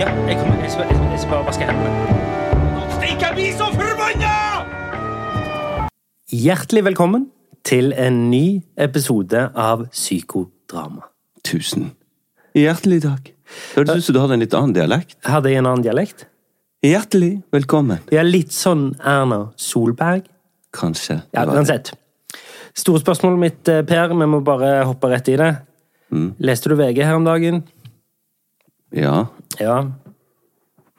Ja, jeg, kommer, jeg, skal, jeg, skal- jeg skal bare vaske hendene. Stikk, jeg blir så forbanna! Hjertelig velkommen til en ny episode av Psykodrama. Tusen. Hjertelig takk. Hørtes ut som du hadde en litt annen dialekt. Hadde jeg en annen dialekt? Hjertelig velkommen. Ja, litt sånn Erna Solberg. Kanskje. Ja, uansett. Store spørsmålet mitt, eh, Per, vi må bare hoppe rett i det. Mm. Leste du VG her om dagen? Ja. Ja.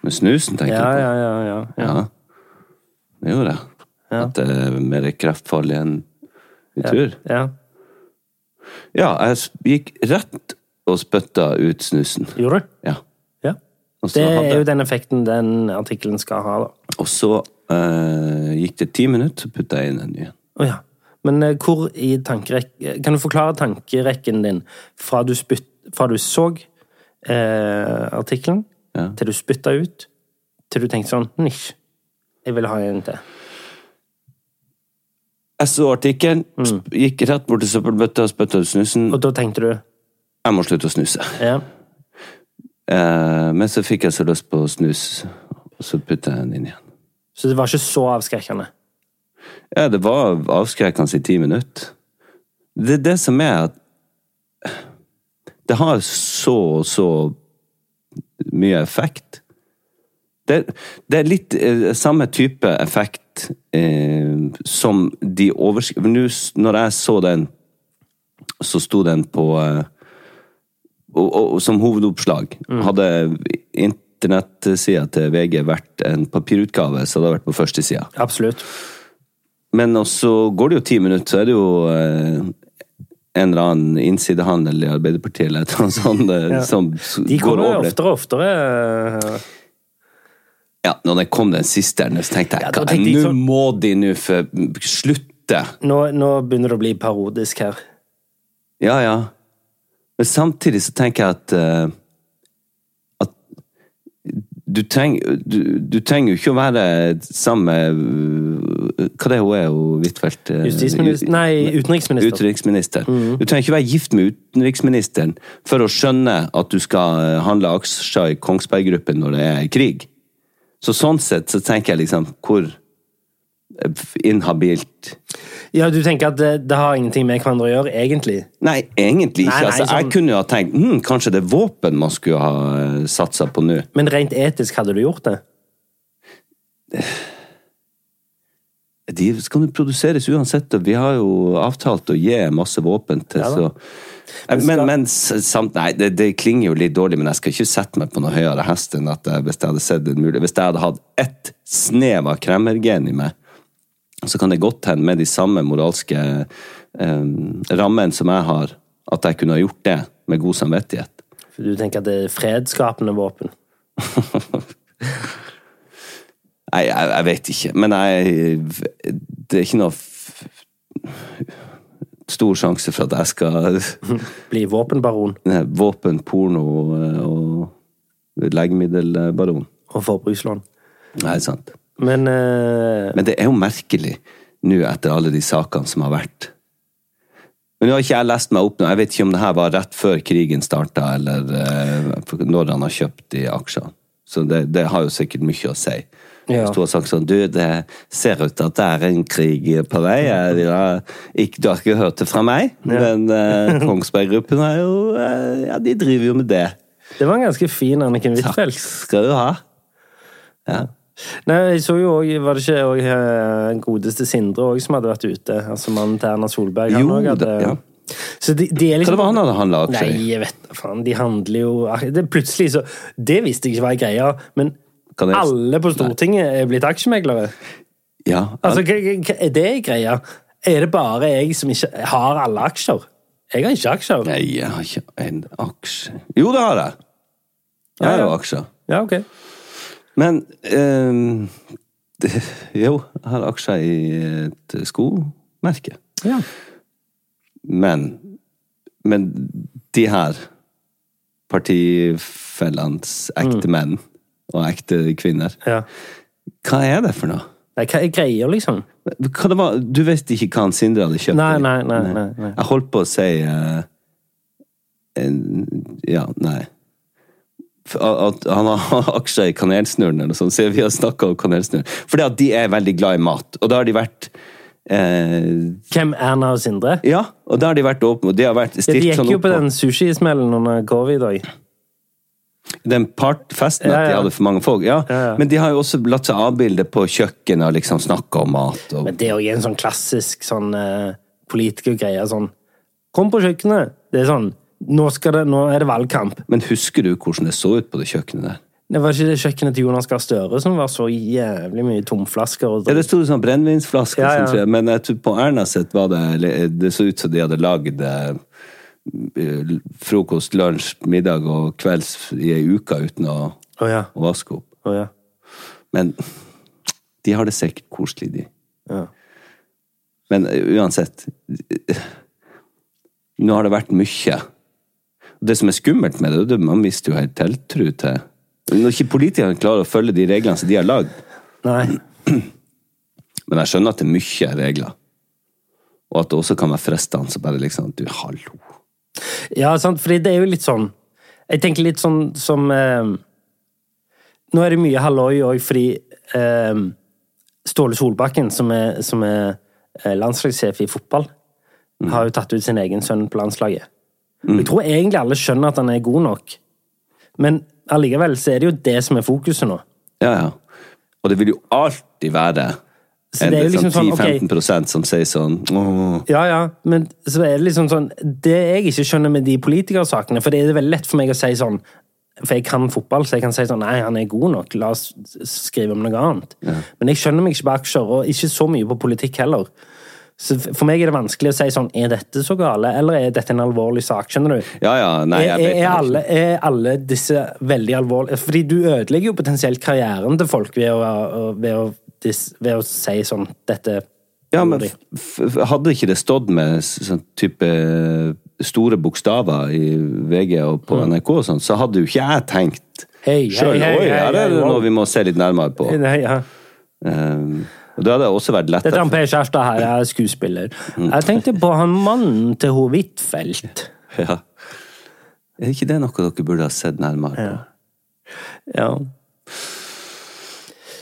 Med snusen, tenker Ja, jeg på. ja, ja. ja, ja. Ja. Det gjorde jeg. Ja. At det er mer kreftfarlig enn vi tror. ja. Ja, jeg gikk rett og spytta ut snusen. Gjorde du? Ja. Ja. Det hadde... Er jo den effekten den artikkelen skal ha, da. og så eh, gikk det ti minutter, så putta jeg inn en ny en. Å ja. Men eh, hvor i tankerekken Kan du forklare tankerekken din fra du, spytt, fra du så eh, artikkelen, Ja. til du spytta ut, til du tenkte sånn Nisj, jeg vil ha en til. Jeg så artikkelen, mm. gikk rett bort til søppelbøtta og spytta ut snusen. Og da tenkte du Jeg må slutte å snuse. Ja. Eh, men så fikk jeg så lyst på snus, og så putta jeg den inn igjen. Så det var ikke så avskrekkende? Ja, det var avskrekkende i ti minutter. Det er det som er at Det har så og så mye effekt. Det, det er litt eh, samme type effekt eh, som de oversk... Nå, når jeg så den, så sto den på eh, og, og, som hovedoppslag. Hadde internettsida til VG vært en papirutgave, så hadde det vært på førstesida. Absolutt. Men også går det jo ti minutter, så er det jo eh, en eller annen innsidehandel i Arbeiderpartiet eller et eller annet sånt eh, Ja. som De kommer jo oftere og oftere. eh, Ja, når det kom den siste, her, så tenkte jeg Ja, da "Hva, tenkte jeg nå sånn- må de nå slutte. Nå, nå begynner det å bli parodisk her. Ja, ja. Men samtidig så tenker jeg at uh, at du trenger, du, du trenger jo ikke å være sammen med Hva det er hun er, hun Huitfeldt? eh, Justisminister Nei, utenriksminister. Utenriksminister. Mm. Du trenger ikke være gift med utenriksministeren for å skjønne at du skal eh, handle aksjer i Kongsberg Gruppen når det er krig. Så sånn sett så tenker jeg liksom hvor eh, inhabilt Ja, du tenker at det, det har ingenting med hverandre å gjøre, egentlig? Nei, egentlig ikke. Nei, nei, altså, sånn- Jeg kunne jo ha tenkt hm, kanskje det er våpen man skulle ha satsa på nå. Men rent etisk hadde du gjort det? De skal jo produseres uansett, og vi har jo avtalt å gi masse våpen til, Ja så Men Men, skal- men s- samt, nei, det, det klinger jo litt dårlig, men jeg skal ikke sette meg på noe høyere hest enn at jeg, hvis jeg hadde sett en mulig Hvis jeg hadde hatt ett snev av kremmergen i meg, så kan det godt hende med de samme moralske eh, rammene som jeg har, at jeg kunne ha gjort det med god samvittighet. For du tenker at det er fredskapende våpen? Nei, jeg, jeg vet ikke. Men jeg Det er ikke noe stor sjanse for at jeg skal Bli våpenbaron Nei, Våpen, porno og legemiddelbaron. og forbrukslån. Nei, sant. Men uh... Men det er jo merkelig nå etter alle de sakene som har vært. Men nå har ikke jeg lest meg opp nå. Jeg vet ikke om det her var rett før krigen starta, eller eh, når han har kjøpt de aksjene. Så det, det har jo sikkert mye å si. Ja. Hvis du har sagt sånn Du, det ser ut til at det er en krig på vei. Jeg ikke, du har ikke hørt det fra meg, men eh, Kongsberg Gruppen er jo eh, Ja, de driver jo med det. det var en ganske fin Anniken Takk skal du ha. Ja. Nei, jeg så jo også, Var det ikke òg eh, godeste Sindre også, som hadde vært ute? Altså mannen til Erna Solberg. han Jo, også hadde, ja. Så de, de er Hva var det han hadde handla aksjer Nei, jeg vet da faen. De handler jo det, Plutselig så Det visste jeg ikke var greia, men jeg- alle på Stortinget er blitt aksjemeglere. Ja, Altså, er det greia? Er det bare jeg som ikke har alle aksjer? Jeg har ikke aksjer. Nei, jeg har ikke en aksje Jo, det har jeg. Jeg har jo aksjer. Ja, ok. Men eh, det, Jo, jeg har aksjer i et skomerke. Ja. Men Men de her partifellenes ekte menn og ekte kvinner, ja. hva er det for noe? Nei, hva er greia, liksom? Hva det var? Du visste ikke hva han Sindre hadde kjøpt? Nei, nei, nei, nei, nei. Jeg holdt på å si uh, en, Ja, nei. At han har aksjer i Kanelsnurren eller noe sånt. Så vi har snakka om Kanelsnurren. Fordi at de er veldig glad i mat. Og da har de vært eh, Hvem Erna og Sindre? Ja, og da har de vært åpne. De har vært Ja, de gikk sånn jo på den sushismellen under covid òg. Den partfesten Ja, at de hadde for mange folk. Ja. Ja, ja. Men de har jo også latt seg avbilde på kjøkkenet og liksom snakke om mat. Og... Men det er jo en sånn klassisk sånn uh, politikergreie. Sånn Kom på kjøkkenet! Det er sånn nå, det, nå er det valgkamp. Men husker du hvordan det så ut på det kjøkkenet der? Det var ikke det kjøkkenet til Jonas Gahr Støre som var så jævlig mye tomflasker og Ja, det sto sånn brennevinsflasker, Ja, ja. men jeg tror på Erna sitt var det Det så ut som de hadde lagd eh, frokost, lunsj, middag og kvelds i ei uke uten å, oh, ja. å vaske opp. Oh, ja. Men de har det sikkert koselig, de. Ja. Men eh, uansett Nå har det vært mye. Det som er skummelt med det, det er at man mister jo helt tiltro til Når ikke politikerne klarer å følge de reglene som de har lagd. Men jeg skjønner at det er mye regler. Og at det også kan være fristende så bare liksom Du, hallo. Ja, sant, fordi det er jo litt sånn Jeg tenker litt sånn som eh, Nå er det mye halloi òg fordi eh, Ståle Solbakken, som er, som er eh, landslagssjef i fotball, har jo tatt ut sin egen sønn på landslaget. Jeg tror egentlig alle skjønner at han er god nok, men allikevel så er det jo det som er fokuset nå. Ja, ja. Og det vil jo alltid være Så det er jo liksom sånn okay, 10-15% som sier sånn Åh. Ja, ja, men så er det liksom sånn Det jeg ikke skjønner med de politikersakene, for det er veldig lett for meg å si sånn For jeg kan fotball, så jeg kan si sånn Nei, han er god nok, la oss skrive om noe annet. Men jeg skjønner meg ikke på aksjer, og ikke så mye på politikk heller. Så for meg er det vanskelig å si sånn Er dette så gale, eller er dette en alvorlig sak? Skjønner du? Ja, ja, nei, jeg er, vet er, ikke. alle, er alle disse veldig alvorlige Fordi du ødelegger jo potensielt karrieren til folk ved å, ved å, ved å si sånn Dette Ja, men hadde ikke det stått med sånn type store bokstaver i VG og på NRK og sånn, så hadde jo ikke jeg tenkt hey, sjøl hei, Oi, her er det noe vi må se litt nærmere på. Nei, ja. Um, og det hadde også vært Dette er han Per Kjærstad her, jeg er skuespiller. Mm. Jeg tenkte på han mannen til hun Huitfeldt. Ja. Er ikke det noe dere burde ha sett nærmere på? Ja. Ja.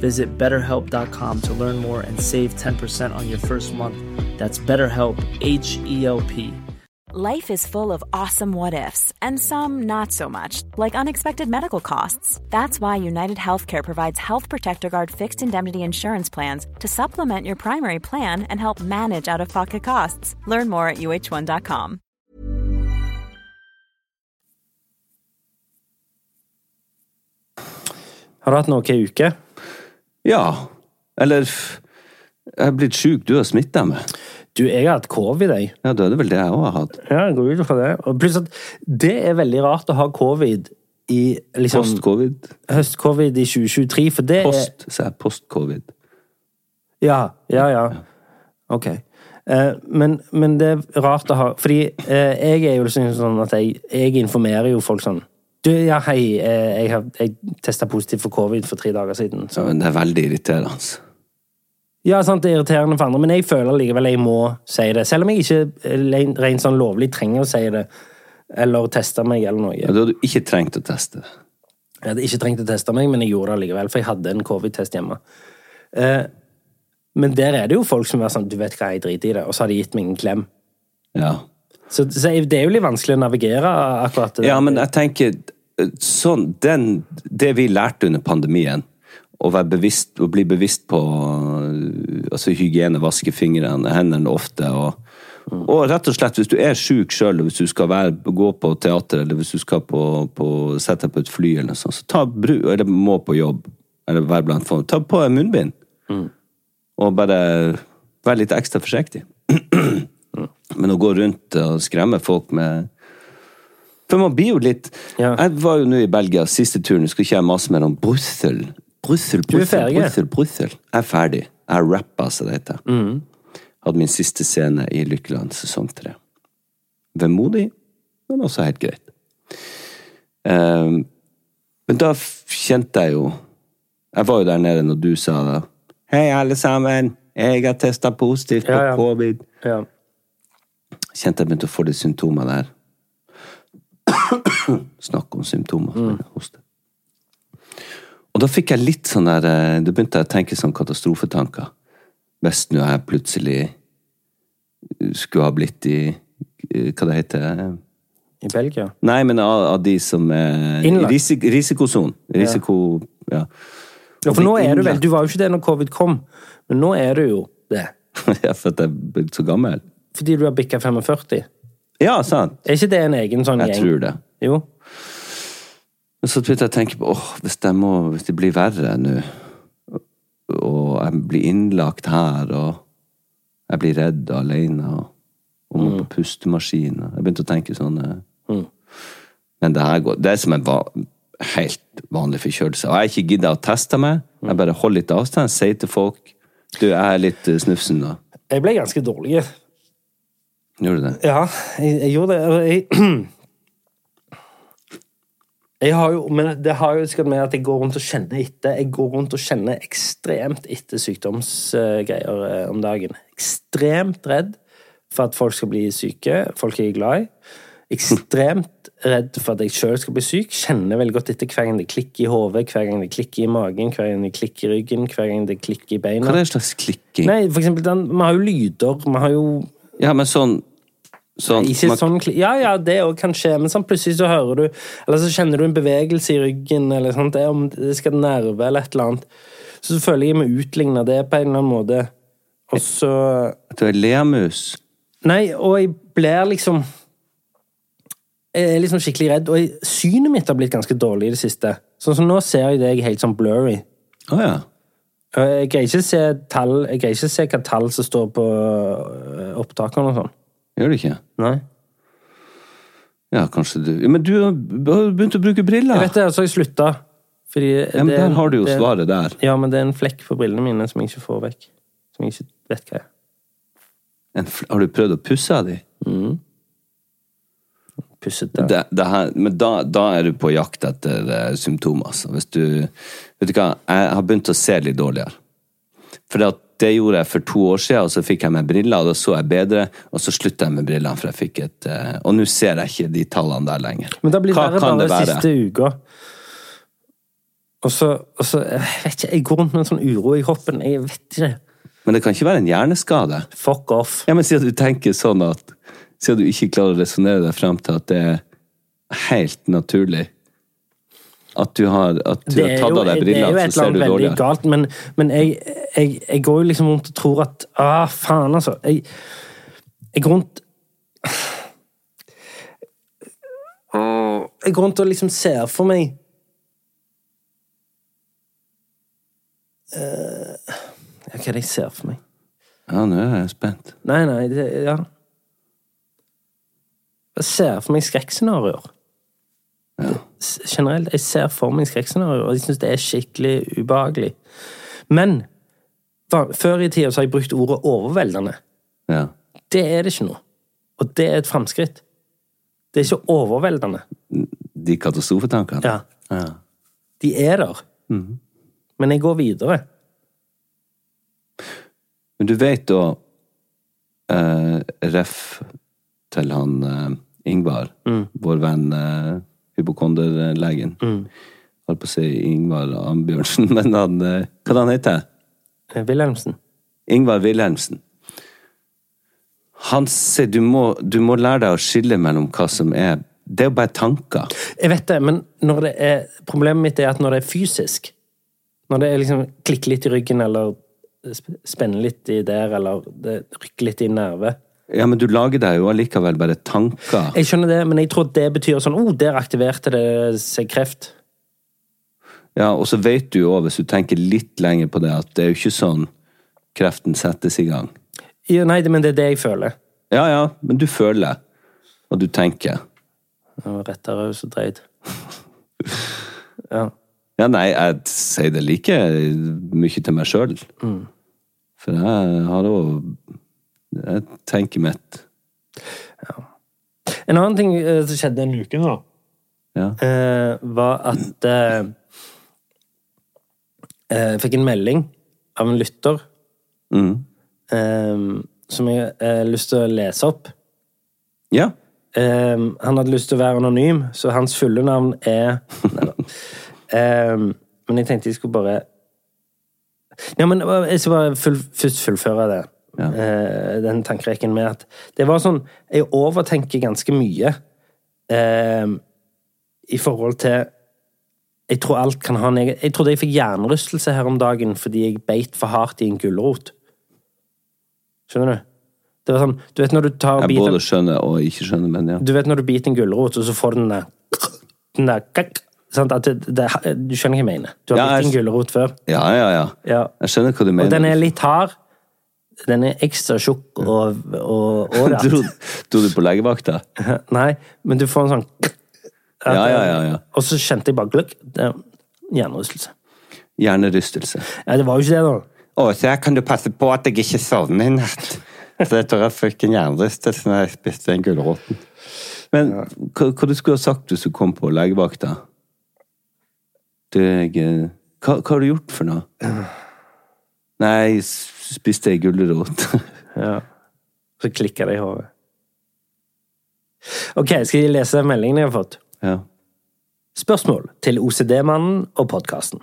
Visit betterhelp.com to learn more and save 10% on your first month. That's BetterHelp, H E L P. Life is full of awesome what ifs, and some not so much, like unexpected medical costs. That's why United Healthcare provides Health Protector Guard fixed indemnity insurance plans to supplement your primary plan and help manage out of pocket costs. Learn more at uh1.com. Har du hatt noe i uke? Ja. Eller Jeg er blitt sjuk. Du har smitta meg. Du, jeg har hatt covid, jeg. Ja, da er det vel det jeg òg har hatt. Ja, jeg går ut fra det. Og pluss at det er veldig rart å ha covid i liksom Post-covid. høst-covid i 2023, for det er Post, sa jeg. Post-covid. Ja, ja, ja. Ok. Eh, men, men det er rart å ha Fordi eh, jeg er jo liksom sånn at jeg, jeg informerer jo folk sånn Du, ja, hei, eh, jeg, har- jeg testa positivt for covid for tre dager siden. Så. men det er veldig irriterende. Ja, sant, det er irriterende for andre, men jeg føler likevel jeg må si det. Selv om jeg ikke eh, ren- rent sånn lovlig trenger å si det, eller teste meg eller noe. Ja, da hadde du ikke trengt å teste. Jeg hadde ikke trengt å teste meg, men jeg gjorde det likevel, for jeg hadde en covid-test hjemme. Eh, men der er det jo folk som er sånn Du vet hva, jeg driter i det. Og så har de gitt meg en klem. Ja. Så, så det er jo litt vanskelig å navigere akkurat det. Ja, men jeg tenker sånn, den, Det vi lærte under pandemien, å bevisst, å bli bevisst på øh, altså hygiene, vaske fingrene, hendene ofte. Og, og rett og slett, hvis du er sjuk sjøl, hvis du skal være, gå på teater, eller hvis du skal på, på, sette deg på et fly, eller noe sånt, så ta bru, eller må på jobb, eller være blant folk, ta på munnbind. munnbind. Og bare være litt ekstra forsiktig. Men å gå rundt og skremme folk med For man blir jo litt Ja. Jeg var jo nå i Belgia, siste turen, skulle ikke jeg mase mer om Brussel. Brussel, Brussel. Brussel, Brussel. Jeg er ferdig. Jeg rappa, som det heter. Mm. Hadde min siste scene i Lykkeland sesong tre. Vemodig, men også helt greit. Um, men da kjente jeg jo Jeg var jo der nede når du sa det. Hei, alle sammen! Jeg har testa positivt på Ja, ja. covid. Ja. Kjente jeg begynte å få litt symptomer der. Snakk om symptomer. Mm. hoste. Og da fikk jeg litt sånn der eh, Da begynte jeg å tenke sånn katastrofetanker. Hvis nå jeg plutselig skulle ha blitt i eh, Hva det heter I Belgia. Nei, men av, av de som er i Innlagt. risik, risikosonen. Risiko Ja. Ja, for nå er du vel. Du var jo ikke det når covid kom, men nå er du jo det. ja, for at jeg er blitt så gammel? Fordi du har bikka 45. Ja, sant. Er ikke det en egen sånn Jeg gjeng? tror det. Jo. Så begynte jeg å tenke på åh, hvis, det må, hvis det blir verre nå, og jeg blir innlagt her, og jeg blir redd alene, og, må på pustemaskin Jeg begynte å tenke sånn mm. Men det her går Det er som en va helt vanlig forkjølelse. Og jeg har ikke gidda å teste meg. Jeg bare holder litt avstand, sier til folk Du, jeg er litt eh, snufsen, da. Jeg ble ganske dårlig. Gjorde du det? Ja, jeg, jeg gjorde det. Jeg, jeg har jo, men det har jo sikkert med at jeg går rundt og kjenner etter. Jeg går rundt og kjenner ekstremt etter sykdomsgreier eh, om dagen. Ekstremt redd for at folk skal bli syke, folk jeg er glad i. Ekstremt redd for at jeg sjøl skal bli syk. Kjenner veldig godt etter hver gang det klikker i hodet, hver gang det klikker i magen, hver gang det klikker i ryggen, hver gang det klikker i beina. Hva er det slags klikking? Nei, for eksempel, den, vi har jo lyder, vi har jo Ja, men sånn, sånn ikke sånn Ja, ja, det òg kan skje, men sånn plutselig så hører du Eller så kjenner du en bevegelse i ryggen, eller sånt, det, om det skal nerve eller et eller annet. Så føler jeg jeg utligner utligne det på en eller annen måte. Og så Du er lermus? Nei, og jeg blir liksom Jeg er liksom skikkelig redd, og jeg, synet mitt har blitt ganske dårlig i det siste. Sånn som nå ser jeg deg helt sånn blurry. Å ja. Jeg greier ikke se tall Jeg greier ikke se hva tall som står på øh, opptakene og sånn. Gjør du ikke? Nei. Ja, kanskje du Men du har begynt å bruke briller! Jeg vet det, så har jeg slutta. Fordi ja, men det- der har du jo det- svaret der. Ja, men det er en flekk på brillene mine som jeg ikke får vekk. Som jeg ikke vet hva er. Har du prøvd å pusse av de? Pussete. Det, det her, men da, da er du på jakt etter uh, symptomer, altså. Hvis du Vet du hva, jeg har begynt å se litt dårligere. For det, det gjorde jeg for to år siden, og så fikk jeg meg briller, og da så jeg bedre, og så slutta jeg med brillene, for jeg fikk et eh, Og nå ser jeg ikke de tallene der lenger. Men da blir Hva verre kan det være? siste uka. Og så, og så Jeg vet ikke, jeg går rundt med en sånn uro i kroppen. Jeg vet ikke. Men det kan ikke være en hjerneskade? Fuck off. Ja, men Siden du tenker sånn at Siden du ikke klarer å resonnere deg frem til at det er helt naturlig at du har, at du har tatt jo, av deg det er jo et eller annet veldig galt, men, men jeg, jeg, jeg går jo liksom rundt og tror at Ah, faen, altså. Jeg, jeg går rundt Jeg går rundt og liksom ser for meg Eh, ja, Hva er det jeg ser for meg? Ja, nå er jeg spent. Nei, nei, det, ja Jeg ser for meg skrekkscenarioer. Generelt. Jeg ser for meg skrekkscenarioer, og jeg syns det er skikkelig ubehagelig. Men før i tida så har jeg brukt ordet overveldende. Ja. Det er det ikke nå. Og det er et framskritt. Det er ikke overveldende. De katastrofetankene? Ja. Ja. De er der. Men jeg går videre. Men du vet da eh, Ref til han eh, Ingvar, vår venn eh, hypokonderlegen. Holdt på å si Ingvar Ambjørnsen, men han eh, Hva han heter han? Wilhelmsen. Ingvar Wilhelmsen. Han sier du du må lære deg å skille mellom hva som er Det er jo bare tanker. Jeg vet det, men det er, problemet mitt er at når det er fysisk Når det er liksom klikker litt i ryggen, eller sp- spenner litt i der, eller det rykker litt i nerve. Ja, men du lager deg jo allikevel bare tanker. Jeg skjønner det, men jeg tror det betyr sånn oh, der aktiverte det seg kreft. Ja, og så vet du jo òg, hvis du tenker litt lenger på det, at det er jo ikke sånn kreften settes i gang. Ja, nei, men det er det jeg føler. Ja, ja, men du føler, og du tenker. Var Rettere så dreid. Ja. Ja, nei, jeg sier det like mye til meg sjøl. For jeg har jo Jeg tenker mitt. En annen ting eh, som skjedde denne uken, da, Ja. eh, var at eh, Jeg fikk en melding av en lytter Mm. eh, som jeg har lyst til å lese opp. ja. Eh, han hadde lyst til å være anonym, så hans fulle navn er. Eh, men jeg tenkte jeg skulle bare Ja, men jeg skal bare full, først fullføre det. Ja. Eh, den tankerekken med at Det var sånn Jeg overtenker ganske mye eh, i forhold til Jeg tror alt kan ha en egen Jeg trodde jeg fikk hjernerystelse her om dagen fordi jeg beit for hardt i en gulrot. Skjønner du? Det var sånn Du vet når du tar Jeg både skjønner og ikke skjønner, men ja. du vet når du biter en gulrot, og så får du den der Den der sånn? At det, det, Du skjønner hva jeg mener? Du har Ja, bitt en gulrot før. Ja, ja, ja. Ja. Jeg skjønner hva du mener. Og den er litt hard. Den er ekstra tjukk og, og, årete. Dro, du på legevakta? Nei, men du får en sånn at- Ja, ja, ja, ja. Og så kjente jeg bare gløgg. Er Hjernerystelse. Hjernerystelse. Ja, det var jo ikke det, da. Å, så jeg kan du passe på at jeg ikke sovner i natt. Så jeg tror jeg fikk en hjernerystelse når jeg spiste den gulroten. Men hva, hva du skulle ha sagt hvis du kom på legevakta? Eh, hva, hva har du gjort for noe? Nei, spiste ei gulrot. Ja. Så klikker det i hodet. Ok, skal jeg lese meldingen jeg har fått? ja. Spørsmål til OCD-mannen og podkasten.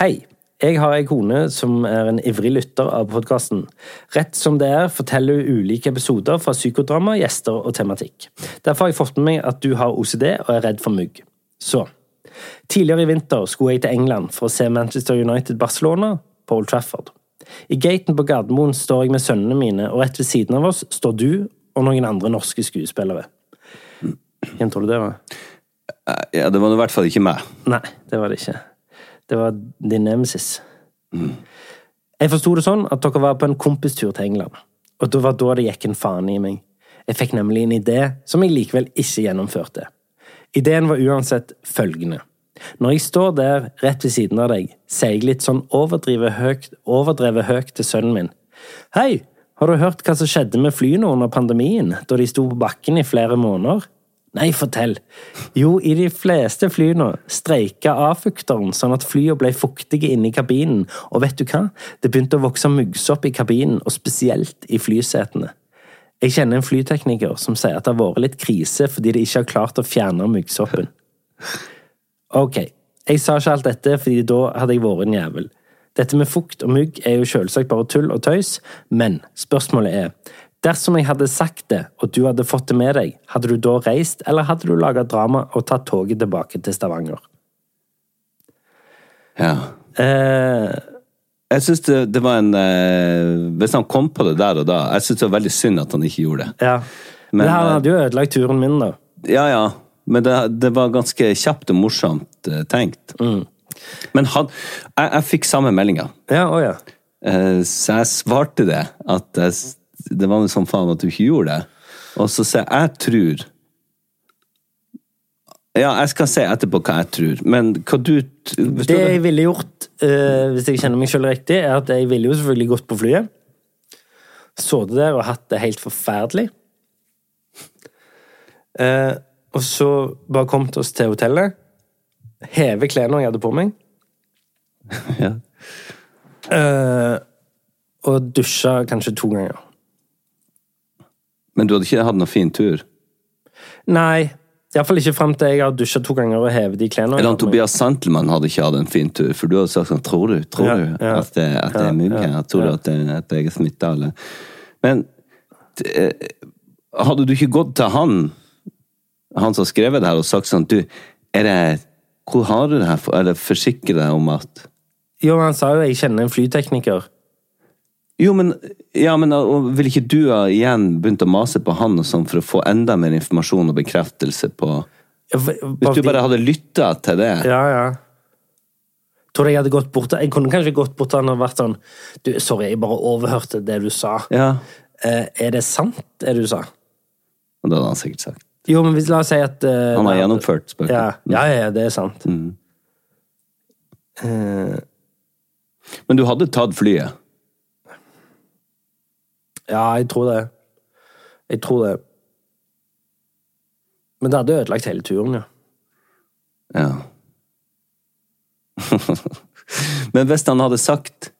Hei. Jeg har ei kone som er en ivrig lytter av podkasten. Rett som det er forteller hun ulike episoder fra psykodrama, gjester og tematikk. Derfor har jeg fått med meg at du har OCD og er redd for mugg. Så Tidligere i vinter skulle jeg til England for å se Manchester United-Barcelona på Old Trafford. I gaten på Gardermoen står jeg med sønnene mine, og rett ved siden av oss står du og noen andre norske skuespillere. Hvem tror du det var? ja, det var i hvert fall ikke meg. Nei, det var det ikke. Det var din nemesis. Jeg forsto det sånn at dere var på en kompistur til England. Og det var da det gikk en faen i meg. Jeg fikk nemlig en idé som jeg likevel ikke gjennomførte. Ideen var uansett følgende. Når jeg står der rett ved siden av deg, sier jeg litt sånn overdrevet høyt, overdrevet høyt til sønnen min. Hei, har du hørt hva som skjedde med flyene under pandemien, da de sto på bakken i flere måneder? Nei, fortell. Jo, i de fleste flyene streika avfukteren sånn at flyene ble fuktige inne i kabinen, og vet du hva? Det begynte å vokse muggsopp i kabinen, og spesielt i flysetene. Jeg kjenner en flytekniker som sier at det har vært litt krise fordi de ikke har klart å fjerne muggsoppen. Ok, jeg sa ikke alt dette fordi da hadde jeg vært en jævel. Dette med fukt og mugg er jo selvsagt bare tull og tøys, men spørsmålet er Dersom jeg hadde sagt det, og du hadde fått det med deg, hadde du da reist, eller hadde du laga drama og tatt toget tilbake til Stavanger? Ja. Eh, Jeg syns det, det var en eh, Hvis han kom på det der og da Jeg syns det var veldig synd at han ikke gjorde det. ja. Men, Men her eh, hadde jo ødelagt turen min, da. Ja, ja. Men det, det var ganske kjapt og morsomt eh, tenkt. Men han, jeg, jeg fikk samme meldinga, Ja, oh, ja. eh, så jeg svarte det. At jeg, det var noe sånn faen at du ikke gjorde det. Og så sier jeg jeg tror Ja, jeg skal si etterpå hva jeg tror, men hva du Det jeg ville gjort, uh, hvis jeg kjenner meg selv riktig, er at jeg ville jo selvfølgelig gått på flyet. Sittet der og hatt det helt forferdelig. Eh, og så bare kom til oss til hotellet. Heve klærne jeg hadde på meg. ja. Uh, og dusja kanskje to ganger. Men du hadde ikke hatt noen fin tur? Nei, iallfall ikke fram til jeg har dusja to ganger og hevet de klærne. Eller. Tobias Santelmann hadde ikke hatt en fin tur, for du hadde sagt sånn Tror du, tror Ja, du ja. at, det, at det er mugg her? Tror du at, det, at jeg er smitta, eller Men eh, hadde du ikke gått til han, han som har skrevet det her, og sagt sånn Du, er det Hvor har du det her? Er Eller forsikre deg om at Jo, men han sa jo 'jeg kjenner en flytekniker'. Jo, men, ja, men vil ikke du ha igjen begynt å mase på han og sånn for å få enda mer informasjon og bekreftelse på Hvis du bare hadde lytta til det Ja, ja. Tror du jeg hadde gått bort Jeg kunne kanskje gått bort til han og vært sånn Du, sorry, jeg bare overhørte det du sa. Ja, Eh, er det sant, det du sa? og det hadde han sikkert sagt. Jo, men hvis, la oss si at uh, Han har gjennomført spøket. Ja, ja, ja, det er sant. Mm. Uh, Men du hadde tatt flyet? ja, jeg tror det. Jeg tror det. Men det hadde ødelagt hele turen, ja. Ja. Men hvis han hadde sagt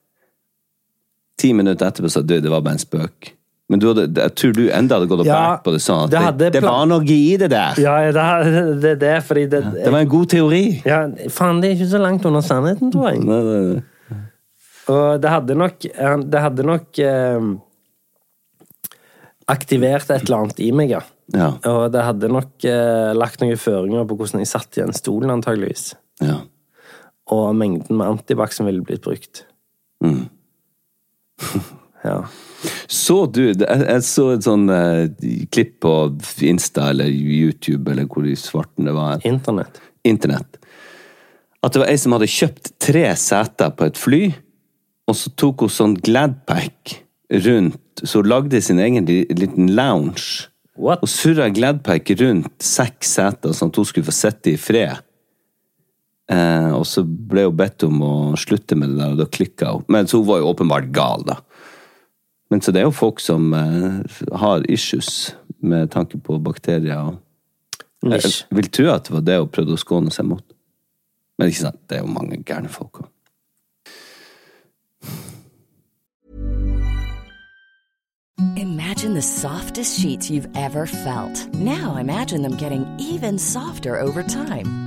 ti minutter etterpå så du, det var bare en spøk Men du hadde, jeg tror du enda hadde gått og Ja, båret på det sånn at det det, det, var noe i det der! Ja, det det, det, fordi det, Det var en god teori! ja, Faen, det er ikke så langt under sannheten, tror jeg. Nei, nei, nei. Og det hadde nok Det hadde nok eh, aktivert et eller annet i meg, ja. Ja. Og det hadde nok eh, lagt noen føringer på hvordan jeg satt i en stolen, antageligvis. ja. Og mengden med antibac som ville blitt brukt. Mm. Ja. Så du Jeg, jeg så et sånn eh, klipp på Insta eller YouTube eller hvor i svarten det var. Internett. Internett. At det var ei som hadde kjøpt tre seter på et fly, og så tok hun sånn Gladpack rundt, så hun lagde sin egen liten lounge. What? Og surra Gladpack rundt seks seter, sånn at hun skulle få sitte i fred. Eh, og så ble hun bedt om å slutte med det der, og da klikka hun. Men så hun var jo åpenbart gal, da. Men så det er jo folk som eh, har issues med tanke på bakterier. og jeg vil tro at det var det hun prøvde å skåne seg mot. Men ikke sant, det er jo mange gærne folk òg. Imagine the softest sheets you've ever felt. Now imagine them getting even softer over time.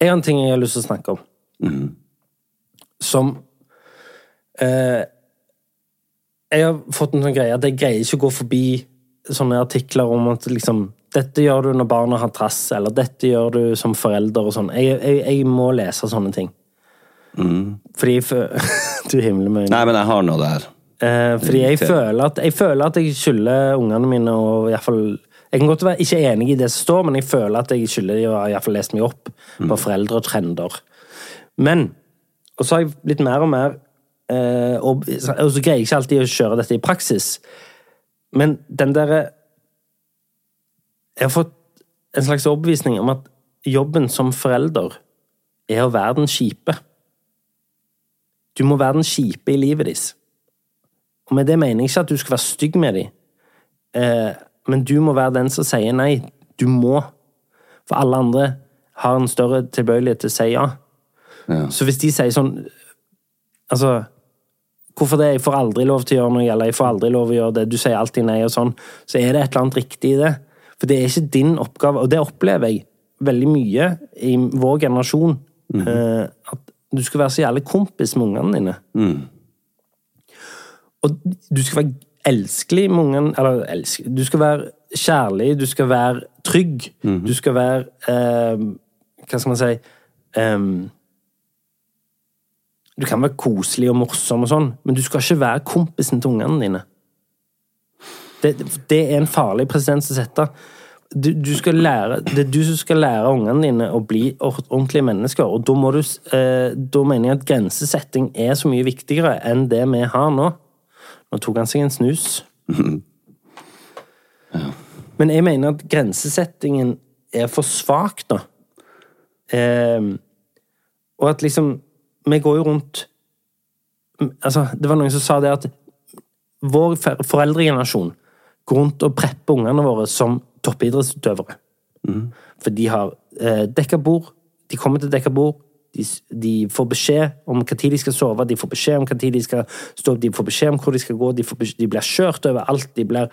Annen ting jeg har lyst til å snakke om, som eh, Jeg har fått en sånn greie at jeg greier ikke å gå forbi sånne artikler om at liksom Dette gjør du når barna har trass, eller dette gjør du som forelder og sånn. Jeg, jeg, jeg må lese sånne ting. Fordi jeg fø- Du himler med øynene. Nei, men jeg har noe der. Eh, fordi jeg føler, at, jeg føler at jeg skylder ungene mine å i hvert fall Jeg kan godt være ikke enig i det som står, men jeg føler at jeg skylder de å ha lest meg opp på foreldre og trender. Men Og så har jeg blitt mer og mer eh, og, så greier jeg ikke alltid å kjøre dette i praksis. Men den derre Jeg har fått en slags overbevisning om at jobben som forelder er å være den kjipe. Du må være den kjipe i livet deres. Og med det mener jeg ikke at du skal være stygg med dem, eh, men du må være den som sier nei. Du må. For alle andre har en større tilbøyelighet til å si ja. Ja. Så hvis de sier sånn Altså, hvorfor det? Jeg får aldri lov til å gjøre noe, eller jeg får aldri lov til å gjøre det, du sier alltid nei og sånn, så er det et eller annet riktig i det. For det er ikke din oppgave, og det opplever jeg veldig mye i vår generasjon, eh, at du skal være så jævlig kompis med ungene dine. Og du skal være elskelig mange eller elsk, du skal være kjærlig, du skal være trygg, du skal være eh, Hva skal man si um, Du kan være koselig og morsom og sånn, men du skal ikke være kompisen til ungene dine. Det, det er en farlig presedens å sette. Du, du skal lære, det er du som skal lære ungene dine å bli ordentlige mennesker, og da, må du, eh, da mener jeg at grensesetting er så mye viktigere enn det vi har nå. Nå tok han seg en snus. Men jeg mener at grensesettingen er for svak, da. Eh, og at liksom Vi går jo rundt Altså, det var noen som sa det at vår foreldregenerasjon går rundt og prepper ungene våre som toppidrettsutøvere. For de har eh, dekka bord, de kommer til dekka bord, de, de får beskjed om når de skal sove, de får beskjed om når de skal stå opp, de får beskjed om hvor de skal gå, de, får beskjed, de blir kjørt over alt, de blir,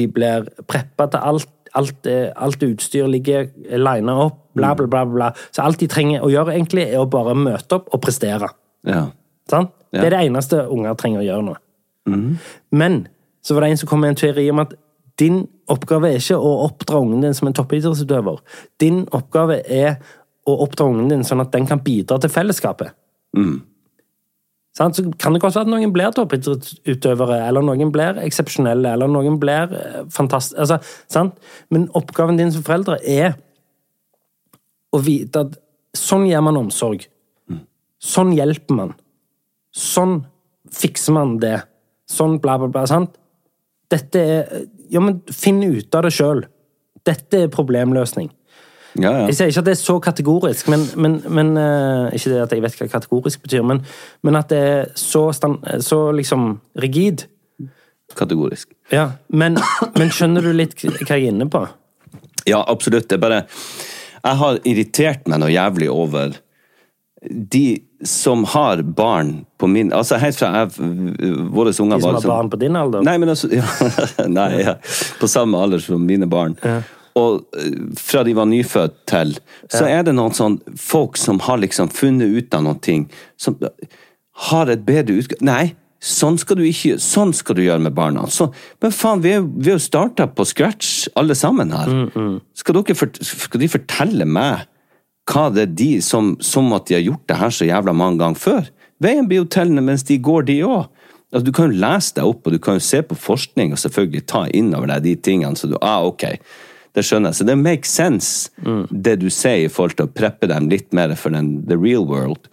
de blir preppa til alt. Alt, eh, alt utstyr ligger lina opp, bla, bla, bla, bla. Så alt de trenger å gjøre, egentlig, er å bare møte opp og prestere. Ja. Sånn? Ja. Det er det eneste unger trenger å gjøre nå. Men så var det en som kom med en teori om at din oppgave er ikke å oppdra ungen din som en toppidrettsutøver. Din oppgave er å oppdra ungen din sånn at den kan bidra til fellesskapet. Mm. Så kan det godt være at noen blir toppidrettsutøvere, eller noen blir eksepsjonelle, eller noen blir fantastiske altså, sant? Men oppgaven din som foreldre er å vite at sånn gir man omsorg. Sånn hjelper man. Sånn fikser man det. Sånn bla, bla, bla. sant? Dette er Ja, men finn ut av det sjøl. Dette er problemløsning. Ja, ja. Jeg sier ikke at det er så kategorisk, men, men, men eh, Ikke det at jeg vet hva kategorisk betyr, men, men at det er så, stand, så liksom rigid. Kategorisk. Ja, men, men skjønner du litt hva jeg er inne på? Ja, absolutt. Det er bare Jeg har irritert meg noe jævlig over de som har barn på min Altså helt fra jeg, våre unger De som har liksom- barn på din alder? Nei, men altså ja, Nei, ja, på samme alder som mine barn. Og eh, fra de var nyfødt til, så er det noen sånn folk som har liksom funnet ut av ting, som har et bedre utgang... Nei, sånn skal du ikke Sånn skal du gjøre med barna. Så, men faen, vi er vi er jo starta på scratch, alle sammen her. Skal, dere skal de fortelle meg hva det er de som, som at de har gjort det her så jævla mange ganger før? Veien blir jo til mens de går, de òg. Altså, du kan jo lese deg opp, og du kan jo se på forskning og selvfølgelig ta inn over deg de tingene. Så du, ah, ok, det skjønner jeg. Så det makes sense, det du sier i forhold til å preppe dem litt mer for den, the real world.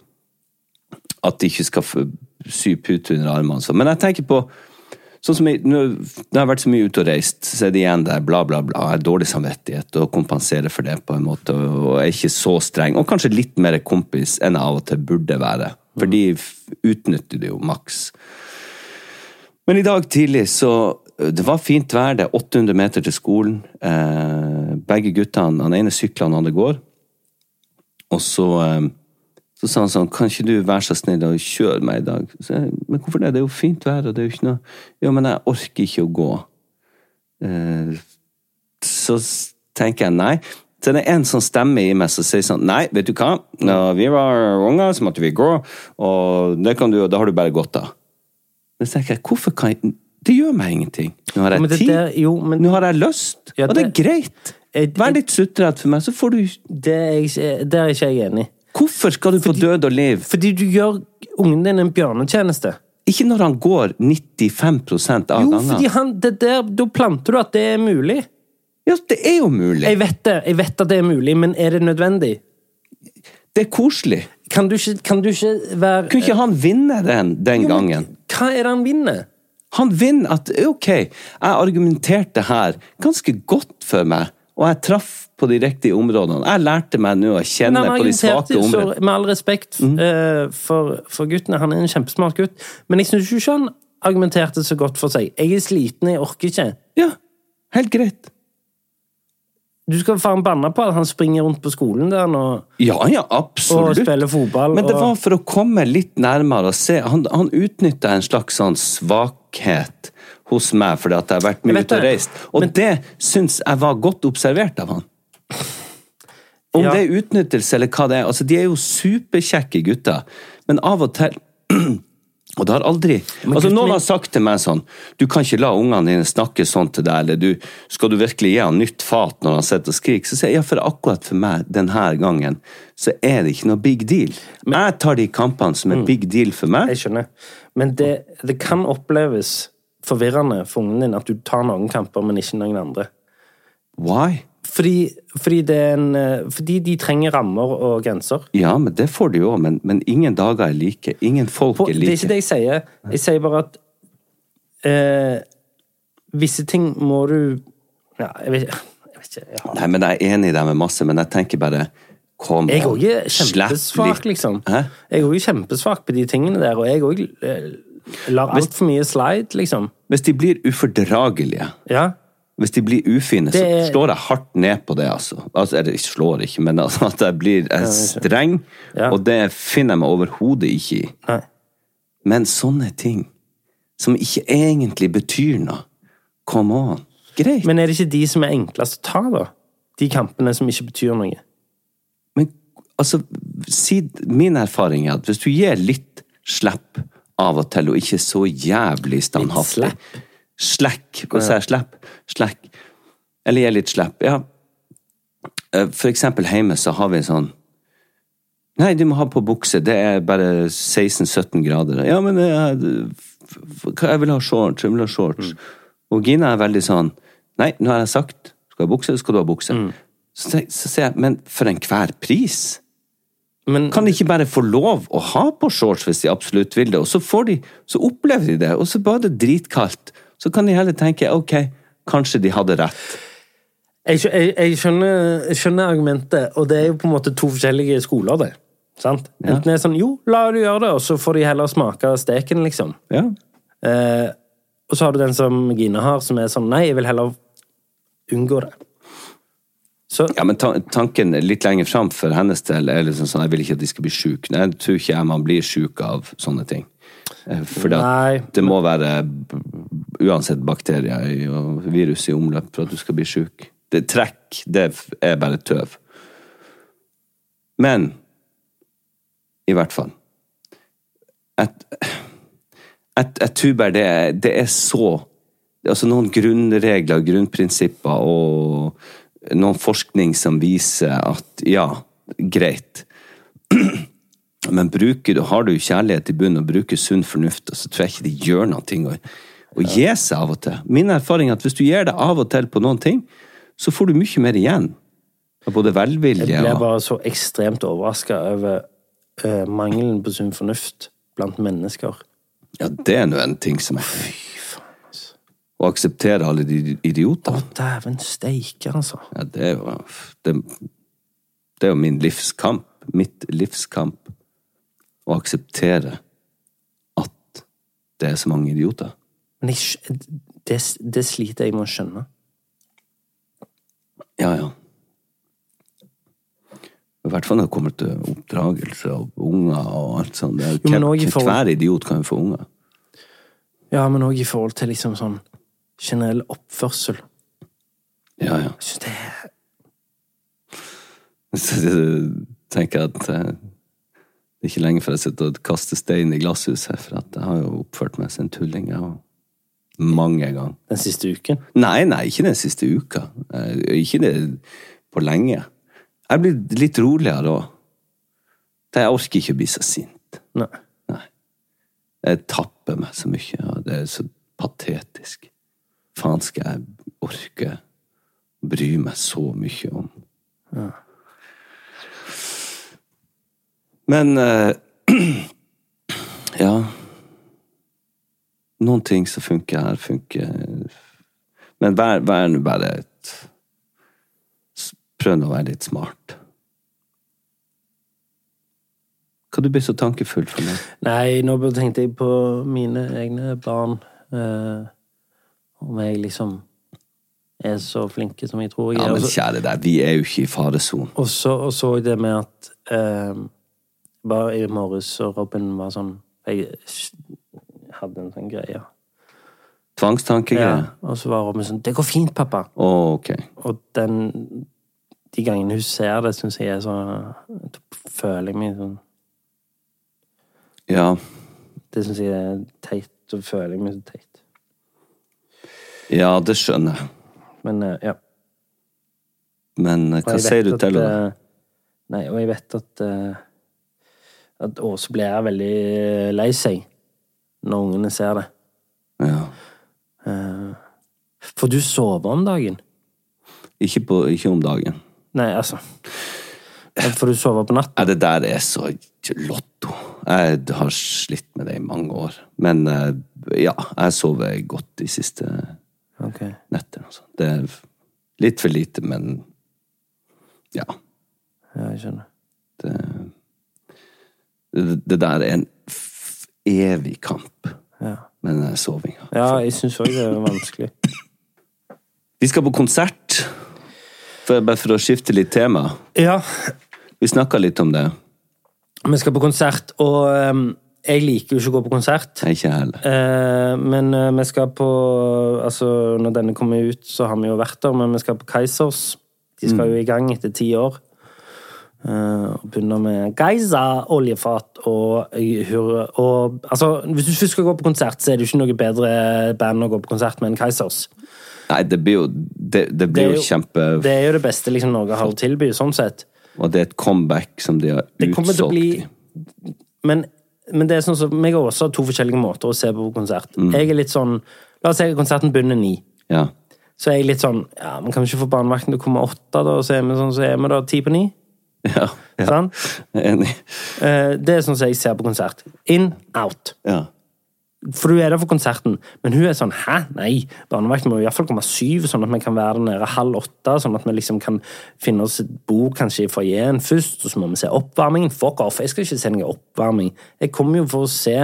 At de ikke skal sy pute under armene. sånn. Men jeg tenker på Sånn som jeg, nå, jeg har vært så mye ute og reist, så er det igjen der bla, bla, bla. Jeg har dårlig samvittighet og kompenserer for det på en måte. Og er ikke så streng. Og kanskje litt mer kompis enn jeg av og til burde være. For de utnytter det jo maks. Men i dag tidlig så Det var fint vær, det er 800 meter til skolen. Eh, begge guttene, han ene sykler, han andre går. Og så, eh, så sa han sånn Kan ikke du være så snill å kjøre meg i dag? Jeg, men hvorfor det? Det er jo fint vær, og det er jo ikke noe Jo, men jeg orker ikke å gå. Eh, så tenker jeg nei. Så det er en sånn stemme i meg som sier sånn Nei, vet du hva? Når vi var unger, så måtte vi gå, og det kan du, da har du bare godt av. Men så tenker jeg, hvorfor kan jeg Det gjør meg ingenting. Nå har Men jeg det tid. der- jo, men- Nå har jeg lyst. Ja, og det er greit. Vær litt sutrete for meg, så får du Det er ikke- der er ikke jeg enig. Hvorfor skal du få død og liv? Fordi du gjør ungen din en bjørnetjeneste. Ikke når han går 95% av Jo, gangene. fordi han, det der, da planter du at det er mulig. Ja, det er jo mulig. Jeg vet det, jeg vet at det er mulig, men er det nødvendig? Det er koselig. Kan du ikke, kan du ikke være Kunne ikke han vinne den den Jo, men gangen? Hva er det han vinner? Han vinner at ok, jeg argumenterte her ganske godt for meg, og jeg traff på de riktige områdene. Jeg lærte meg nå å kjenne på de svake områdene. med all respekt mm. uh, for, for guttene, han er en kjempesmart gutt, men jeg syns ikke han argumenterte så godt for seg. Jeg er sliten, jeg orker ikke. Ja, helt greit. Du skal faen banne på at han springer rundt på skolen der nå. Ja, ja, absolutt. Og spiller fotball, Men det og- var for å komme litt nærmere og se. Han, han utnytta en slags sånn svakhet hos meg fordi at jeg har vært mye ute og reist. Og det syns jeg var godt observert av han. Om Ja. det er utnyttelse eller hva det er. Altså, de er jo superkjekke gutter, men av og til Og det har aldri Altså, Noen min- har sagt til meg sånn Du kan ikke la ungene dine snakke sånn til deg, eller du, skal du virkelig gi han nytt fat når han sitter og skriker? Så sier jeg ja, for akkurat for meg denne gangen, så er det ikke noe big deal. jeg tar de kampene som er big deal for meg. Jeg skjønner. Men det, det kan oppleves forvirrende for ungen din at du tar noen kamper, men ikke noen andre. Why? Fordi, fordi, det en, eh, fordi de trenger rammer og grenser. Ja, men det får de jo, men, men ingen dager er like. Ingen folk På, er det er ikke det jeg sier. Jeg sier bare at eh, visse ting må du Ja, jeg vet, jeg vet ikke. Jeg, har, Nei, men jeg er enig i deg med masse, men jeg tenker bare Kom jeg er òg er kjempesvak, liksom. Hæ? Jeg er òg kjempesvak på de tingene der, og jeg òg eh, lar altfor mye slide, liksom. Hvis de blir ufordragelige, Ja. hvis de blir ufine, Det er- så slår jeg hardt ned på det, altså. altså eller jeg slår ikke, men altså, at jeg blir jeg er streng, Ja. og det finner jeg meg overhodet ikke i. Nei. Men sånne ting, som ikke egentlig betyr noe, come on. Greit. Men er det ikke de som er enklest å ta, da? De kampene som ikke betyr noe? Altså, min erfaring er at hvis du gir litt slipp av og til, og ikke så jævlig standhaftig Slekk. Hva sier jeg? Slipp? Slekk. Eller gi litt slipp. Ja. Eh, For eksempel hjemme så har vi en sånn Nei, du må ha på bukse. Det er bare 16-17 grader. Ja, men jeg, jeg vil ha shorts. Jeg vil ha shorts. Og Gina er veldig sånn Nei, nå har jeg sagt skal du ha bukse, skal du ha bukse. Så, så sier jeg, men for enhver pris? Men Kan de ikke bare få lov å ha på shorts hvis de absolutt vil det, og så, får de, så opplever de det, og så bare det dritkaldt. Så kan de heller tenke ok, kanskje de hadde rett. jeg, jeg, jeg, skjønner, jeg skjønner argumentet, og det er jo på en måte to forskjellige skoler, det. Sant? Enten er det sånn jo, la du gjøre det, og så får de heller smake steken, liksom. Ja. Eh, og så har du den som Gina har, som er sånn nei, jeg vil heller unngå det. Så Ja, men ta, tanken litt lenger fram for hennes del er liksom sånn, jeg vil ikke at de skal bli syke. Jeg tror ikke jeg man blir syk av sånne ting. Eh, For det må være uansett bakterier og virus i omløp for at du skal bli syk. Det trekk, det er bare tøv. Men i hvert fall at, at, jeg tror bare det, det er så Altså noen grunnregler, grunnprinsipper og noen forskning som viser at ja, greit. Men bruker, har du kjærlighet i bunnen og bruker sunn fornuft, så tror jeg ikke det gjør noe å, å gi seg av og til. Min erfaring er at hvis du gir deg av og til på noen ting, så får du mye mer igjen. Av både velvilje og jeg ble bare så ekstremt overraska over uh, mangelen på sunn fornuft blant mennesker. Ja, det er nå en ting som er Å akseptere alle de idiotene. Å, dæven steike, altså. Ja, det er jo det, det er jo min livskamp. Mitt livskamp. Å akseptere at det er så mange idioter. Men jeg, det, det sliter jeg med å skjønne. Ja, ja. I hvert fall når det kommer til oppdragelse og unger og alt sånt. Er, forhold- Hver idiot kan jo få unger. Ja, men òg i forhold til liksom sånn generell oppførsel. Ja, ja. Jeg syns det er Så jeg tenker at eh, det er ikke lenge før jeg sitter og kaster stein i glasshuset, for at jeg har jo oppført meg som en tulling. jeg. Mange ganger. den siste uken. Nei, nei, ikke den siste uka. Eh, Ikke det på lenge. Jeg blir litt roligere òg. Jeg orker ikke å bli så sint. Nei. Nei. Jeg tapper meg så mye, og det er så patetisk. Faen skal jeg orke å bry meg så mye om? Ja. Men eh, Ja. Noen ting som funker her, funker Men vær, vær nå bare et Prøv nå å være litt smart. Hva du blir så tankefull for meg? Nei, nå tenkte jeg på mine egne barn. Eh, om jeg liksom er så flinke som jeg tror jeg Ja, er. men kjære deg, vi er jo ikke i faresonen. Og så, og så det med at eh, Bare i morges og Robin var sånn Jeg hadde en sånn greie. Tvangstankegreier? Og så var Robin sånn 'Det går fint, pappa'. Oh, ok. Og den De gangene hun ser det, syns jeg er så føler jeg meg sånn Ja. Det syns jeg er teit. Så føler jeg meg så teit. Ja, det skjønner jeg. Men eh, ja. Men eh, hva sier du til henne? eh, Nei, og jeg vet at At Åse blir veldig lei seg når ungene ser det. Ja. For du sover om dagen? Ikke, på, ikke om dagen. Nei, altså For du sover på natten? Ja, det der er så lotto. Jeg har slitt med det i mange år. Men ja, jeg sover godt de siste Ok. netter. Altså. Det er litt for lite, men ja. Ja, jeg skjønner. Det, det, det der er en evig kamp Ja, med den sovinga. ja jeg syns òg det er vanskelig. Vi skal på konsert. For, bare for å skifte litt tema. Ja, Vi snakka litt om det. vi skal på konsert, og ehm, jeg liker jo ikke å gå på konsert. Ikke heller. Eh, men eh, vi skal på Altså, når denne kommer ut, så har vi jo vært der, men vi skal på Keisers. De skal jo i gang etter ti år. Eh, og begynner med Geisa, oljefat og hurra og Altså, hvis du først skal gå på konsert, så er det jo ikke noe bedre band å gå på konsert med enn Keisers. Nei, det blir jo, det, det blir det jo kjempe Det er jo det beste liksom, Norge har å tilby, sånn sett. Og det er et comeback som de har Det kommer til å bli. Men, men det er sånn som meg har også to forskjellige måter å se på konsert. Jeg er litt sånn La oss si konserten begynner ni. Ja. Så er jeg litt sånn Ja, men kan vi ikke få barnevakten til å komme åtte, da? Og så er vi sånn, så er vi da ti på ni? Ja. ja. Sånn? Jeg er enig. Eh, det er sånn som jeg ser på konsert. In, out. Ja. For du er der for konserten, men hun er sånn Hæ? Nei, barnevakten må i hvert fall komme syv, sånn at vi kan være nede halv åtte. Sånn at vi liksom kan finne oss et bord kanskje i foajeen først, og så må vi se oppvarmingen. Fuck off, jeg skal ikke se noen oppvarming. Jeg kommer jo for å se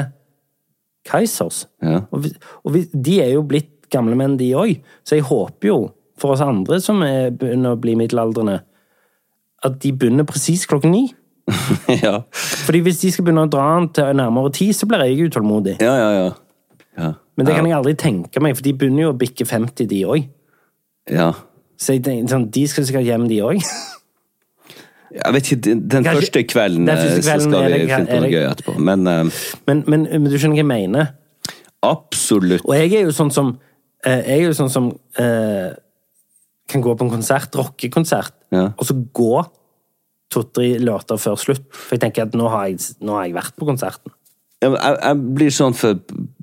Kaizers. Ja. Og, vi, og vi, de er jo blitt gamle menn, de òg. Så jeg håper jo, for oss andre som er, begynner å bli middelaldrende, at de begynner presis klokken ni. ja. Fordi hvis de skal begynne å dra den til nærmere ti, så blir jeg utålmodig. Ja, ja, ja. ja. Men det kan ja. jeg aldri tenke meg, for de begynner jo å bikke 50, de òg. Ja. Så jeg tenker, sånn, de skal sikkert hjem, de òg. Jeg vet ikke, den, Kanskje- første kvelden, den første eh, så kvelden skal vi det- finne på noe gøy etterpå. Men eh, Men, men, men du skjønner hva jeg mener? absolutt. Og jeg er jo sånn som eh, Jeg er jo sånn som eh, kan gå på en konsert, rockekonsert, Ja. og så gå to-tre låter før slutt. For jeg tenker at nå har jeg, nå har jeg vært på konserten. Jeg, jeg, blir sånn for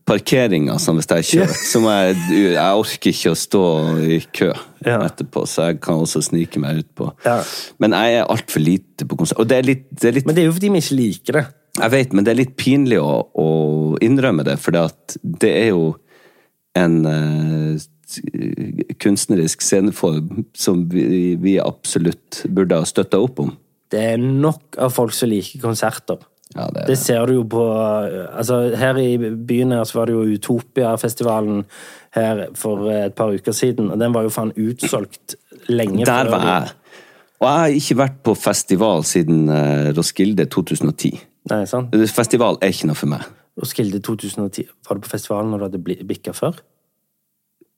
parkeringa, altså hvis jeg kjører. Så må jeg, jeg orker ikke å stå i kø Ja. etterpå, så jeg kan også snike meg utpå. Ja. Men jeg er altfor lite på konsert. Og det er litt, det er litt Men det er jo fordi vi ikke liker det. Jeg vet, men det er litt pinlig å, å innrømme det, for det er jo en uh, kunstnerisk sceneform som vi, vi absolutt burde ha støtta opp om. Det er nok av folk som liker konserter. Ja, det Det ser du jo på altså Her i byen her så var det jo Utopia-festivalen her for et par uker siden, og den var jo faen utsolgt lenge Der var jeg. Og jeg har ikke vært på festival siden eh, Roskilde 2010. Nei, sant? Festival er ikke noe for meg. Roskilde 2010. Var du på festivalen når du hadde bikka før?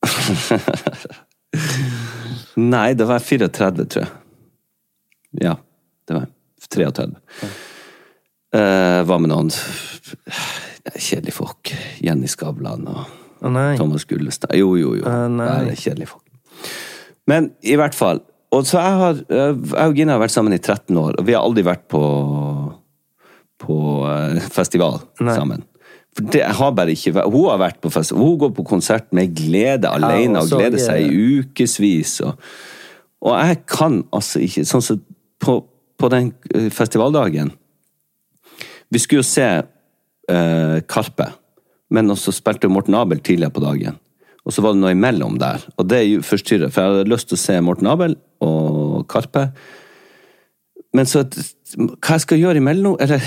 Nei, det var 34, tror jeg. Ja, det var jeg. 33. Uh, var med noen kjedelige folk. Jenny Skavlan og oh. Thomas Gullestad. Jo, jo, jo. Uh, nei. nei kjedelige folk. Men i hvert fall. Og så jeg har, eh, jeg og Gina har vært sammen i 13 år, og vi har aldri vært på, på eh, festival Nei. sammen. Har bare ikke vært, Hun har vært på festival, hun går på konsert med glede alene og og gleder seg i ukevis. Og, og jeg kan altså ikke Sånn som på, på den eh, festivaldagen Vi skulle jo se eh, Karpe, men også spilte Morten Abel tidligere på dagen. Og så var det noe imellom der, og det jo forstyrret, for jeg hadde lyst til å se Morten Abel og Karpe. Men så Hva jeg skal gjøre imellom? Eller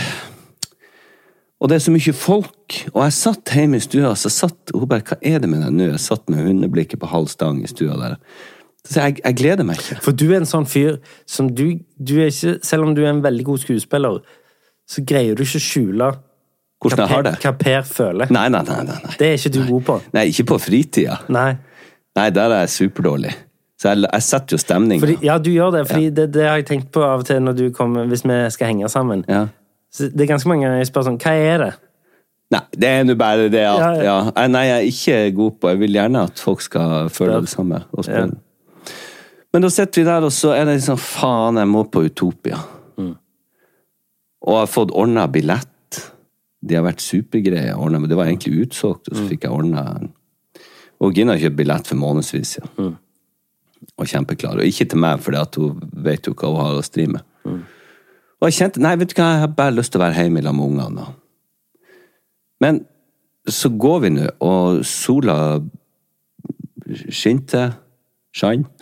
Og det er så mye folk, og jeg satt hjemme i stua, så satt hun bare Hva er det med deg nå? Jeg satt med hundeblikket på halv stang i stua der. Så jeg, jeg gleder meg ikke. For du er en sånn fyr som du, du er ikke, Selv om du er en veldig god skuespiller, så greier du ikke å skjule Hvordan jeg har det? hva Per føler. Nei, nei, nei. nei, nei. Det er ikke du god på. Nei, ikke på fritida. Nei. Nei, der er jeg superdårlig. Så jeg, jeg setter jo stemninga. Ja, du gjør det, fordi det, det har jeg tenkt på av og til når du kommer, hvis vi skal henge sammen. Ja. Så det er ganske mange ganger jeg spør sånn Hva er det? Nei, det er nå bare det at Ja, ja, ja. Nei, Nei, jeg er ikke god på Jeg vil gjerne at folk skal føle det samme. Og Ja. Men da sitter vi der, og så er det liksom Faen, jeg må på Utopia. Mm. Og jeg har fått ordna billett. De har vært supergreie. ordnet, men Det var egentlig utsolgt, og så Mm. fikk jeg ordna Og Gina kjøpte billett for månedsvis, ja. Mm. Og kjempeklar. Og ikke til meg, for hun vet jo hva hun har å stri med. Mm. Og jeg kjente Nei, vet du hva, jeg har bare lyst til å være hjemme sammen med ungene. Men så går vi nå, og sola skinte. Skann.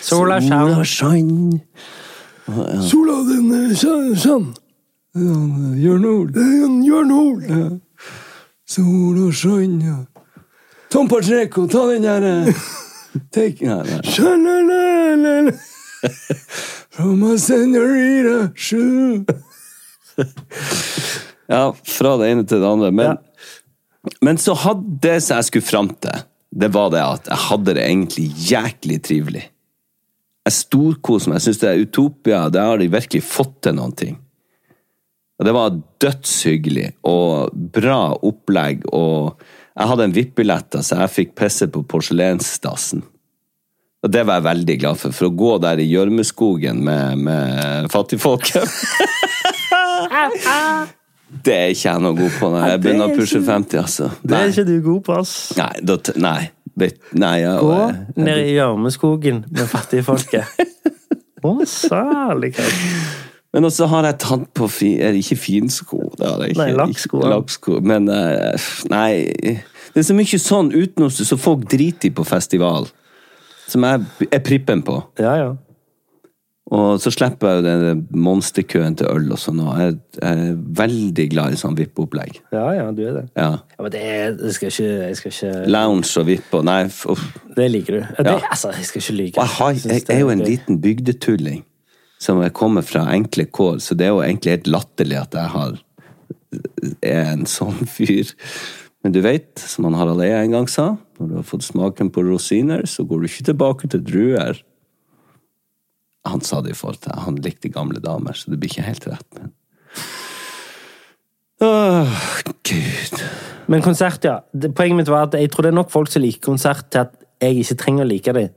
Sola skjær. skann. Sola, den sann. Jørn Hoel. Jørn Hoel. Sola shine. ja. Tom Pacheco, ta den der Take Nei, nei. From a senorita shoe. Ja, fra det ene til det andre. Men, men så hadde det som jeg skulle fram til, det var det at jeg hadde det egentlig jæklig trivelig. Jeg storkoser meg. Jeg syns det er Utopia. Der har de virkelig fått til noen ting. Og det var dødshyggelig og bra opplegg. Og jeg hadde en VIP-billett, så jeg fikk pisse på porselensdassen. Og det var jeg veldig glad for. For å gå der i gjørmeskogen med, med fattigfolket Det er ikke jeg noe god på når jeg begynner å pushe 50, altså. Det er ikke du god på, ass. Nei, da, nei. Nei ja, Gå jeg- ned i gjørmeskogen med fattige folket. Å, særlighet. Men også har jeg tatt på fi, er det ikke finsko. Det har jeg ikke. Nei, lakksko, Laksko. Men eh, nei Det er så mye sånn utenom som folk driter i på festival. Som jeg er prippen på. Ja, ja. Og så slipper jeg jo den monsterkøen til øl og sånn. Og jeg, jeg er veldig glad i sånn VIP-opplegg. Ja, ja, du er det. Ja. Ja, men det, det skal ikke Jeg skal ikke Lounge og VIP og Nei, uff. Det liker du. Ja, det, Ja. Altså, jeg skal ikke like det. jeg, har, jeg, jeg er jo en liten bygdetulling som er kommet fra enkle kår, så det er jo egentlig helt latterlig at jeg har er en sånn fyr. Men du vet, som han Harald Eia en gang sa, når du har fått smaken på rosiner, så går du ikke tilbake til druer. Han sa det i forhold til Han likte gamle damer, så det blir ikke helt rett. Men Åh, gud. Men konsert, ja. Poenget mitt var at jeg tror det er nok folk som liker konsert til at jeg ikke trenger å like dem.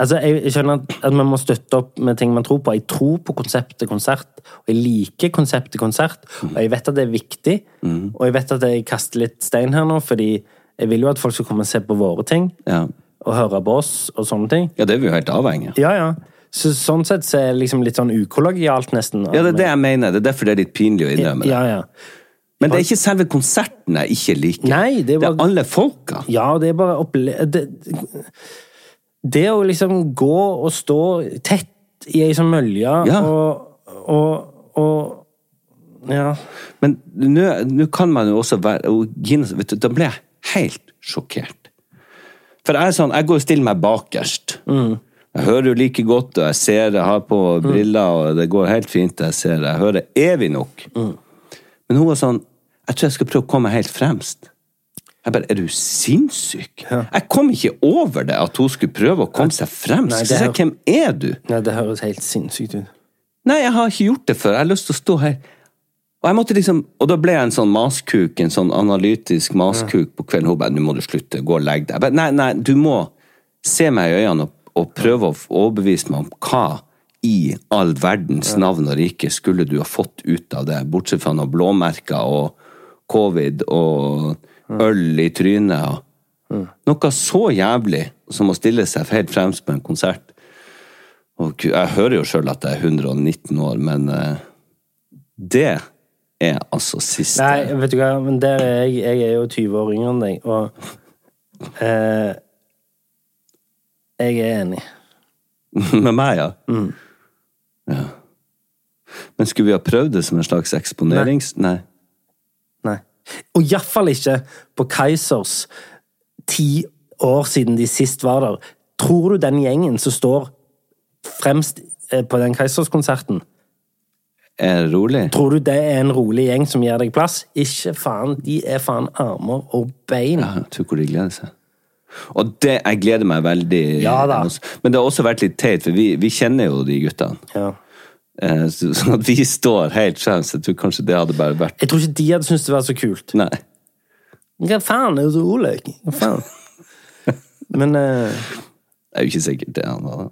Altså, jeg, skjønner at, at man må støtte opp med ting man tror på. Jeg tror på konseptet konsert, og jeg liker konseptet konsert. Og jeg vet at det er viktig, og jeg vet at jeg kaster litt stein her nå, fordi jeg vil jo at folk skal komme og se på våre ting, Ja. og høre på oss og sånne ting. ja, det er vi jo helt avhengig av. Ja, ja. Så, sånn sett så er det liksom litt sånn ukollegialt, nesten. Ja, det er det jeg mener. Det er derfor det er litt pinlig å innrømme det. Ja, ja. Men det er ikke selve konserten jeg ikke liker. Nei, det bare... det er alle folka. Ja, det er bare opple... Det, det å liksom gå og stå tett i ei sånn mølje Ja. og, og, og Ja. Men nå kan man jo også være og Gina, vet du, Da ble jeg helt sjokkert. For jeg er sånn, jeg går og stiller meg bakerst. Jeg hører jo like godt, og jeg ser jeg har på briller, og det går helt fint. Jeg ser, jeg hører evig nok. Men hun var sånn Jeg tror jeg skal prøve å komme helt fremst. Jeg bare Er du sinnssyk? Jeg kom ikke over det at hun skulle prøve å komme seg fremst. Nei, det jeg, Hvem er du? Nei, det høres helt sinnssykt ut. Nei, jeg har ikke gjort det før. Jeg har lyst til å stå her. Og jeg måtte liksom, og da ble jeg en sånn maskuk, en sånn analytisk maskuk på kvelden. Hun bare 'Nå må du slutte. Gå og legg deg'. Jeg bare, nei, nei, du må se meg i øynene og, og prøve å overbevise meg om hva i all verdens navn og rike skulle du ha fått ut av det, bortsett fra noen blåmerker og covid og øl i trynet. Og, Noe så jævlig som å stille seg helt fremst på en konsert. Og jeg hører jo sjøl at jeg er 119 år, men eh, det er altså siste Nei, vet du hva, men der er jeg, jeg er jo 20 år yngre enn deg, og eh, jeg er enig. Med meg, ja. ja. Men skulle vi ha prøvd det som en slags eksponerings... Nei. Nei. Og iallfall ikke på Kaizers ti år siden de sist var der. Tror du den gjengen som står fremst eh, på den Kaizers-konserten, Er rolig? tror du det er en rolig gjeng som gir deg plass? Ikke faen. De er faen armer og bein. Ja, jeg tror hvor de gleder seg. Og det, jeg gleder meg veldig. Ja. Men det har også vært litt teit, for vi, vi kjenner jo de guttene. Ja. Eh, Sånn at vi står helt skjevt. Jeg tror kanskje det hadde bare vært Jeg tror ikke de hadde syntes det var så kult. Nei. Hva faen, er så rolig. Hva faen? Men uh... Det er jo ikke sikkert det. han var.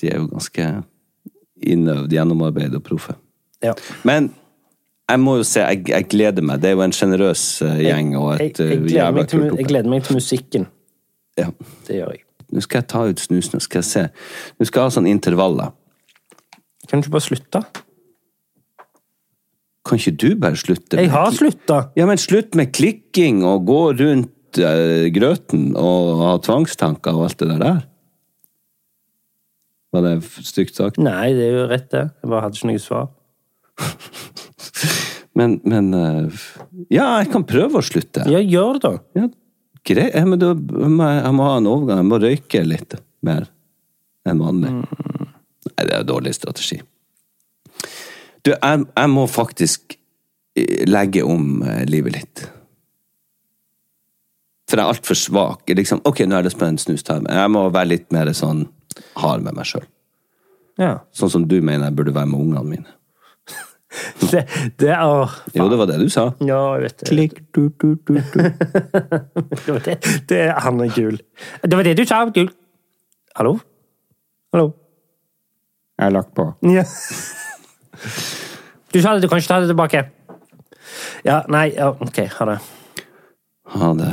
De er jo ganske innøvd, gjennomarbeidet og proffe. ja. Men jeg må jo se, jeg, jeg gleder meg. Det er jo en sjenerøs eh, gjeng og et jeg, jeg, gleder jævla kult jeg gleder meg til musikken. Ja. Det gjør jeg. Nå skal jeg ta ut snusen og skal jeg se. Nå skal jeg ha sånn intervaller. Kan du ikke bare slutte? Kan ikke du bare slutte? Jeg har slutta! Ja, men slutt med klikking og gå rundt uh, grøten og ha tvangstanker og alt det der. Var det stygt sagt? Nei, det er jo rett, det. Jeg bare hadde ikke noe svar. Men, men eh, Ja, jeg kan prøve å slutte. Ja, gjør det. Ja, greit. Da må jeg, jeg må ha en overgang. Jeg må røyke litt mer enn vanlig. Nei, det er en dårlig strategi. Du, jeg, jeg må faktisk eh, legge om eh, livet litt. For jeg er altfor svak. Liksom, ok, nå er det spennende snustime. Jeg må være litt mer sånn hard med meg sjøl. Ja. Sånn som du mener jeg burde være med ungene mine. Det, det er Jo, det var det du sa. Ja, jeg vet det. Klikk, du, du, du, du. Det var det, det Han er gul. Det var det du sa, gul. Hallo? Hallo? Jeg har lagt på. Ja. Du sa det, du kan ikke ta det tilbake. Ja, nei, ja, ok, ha det. Ha det.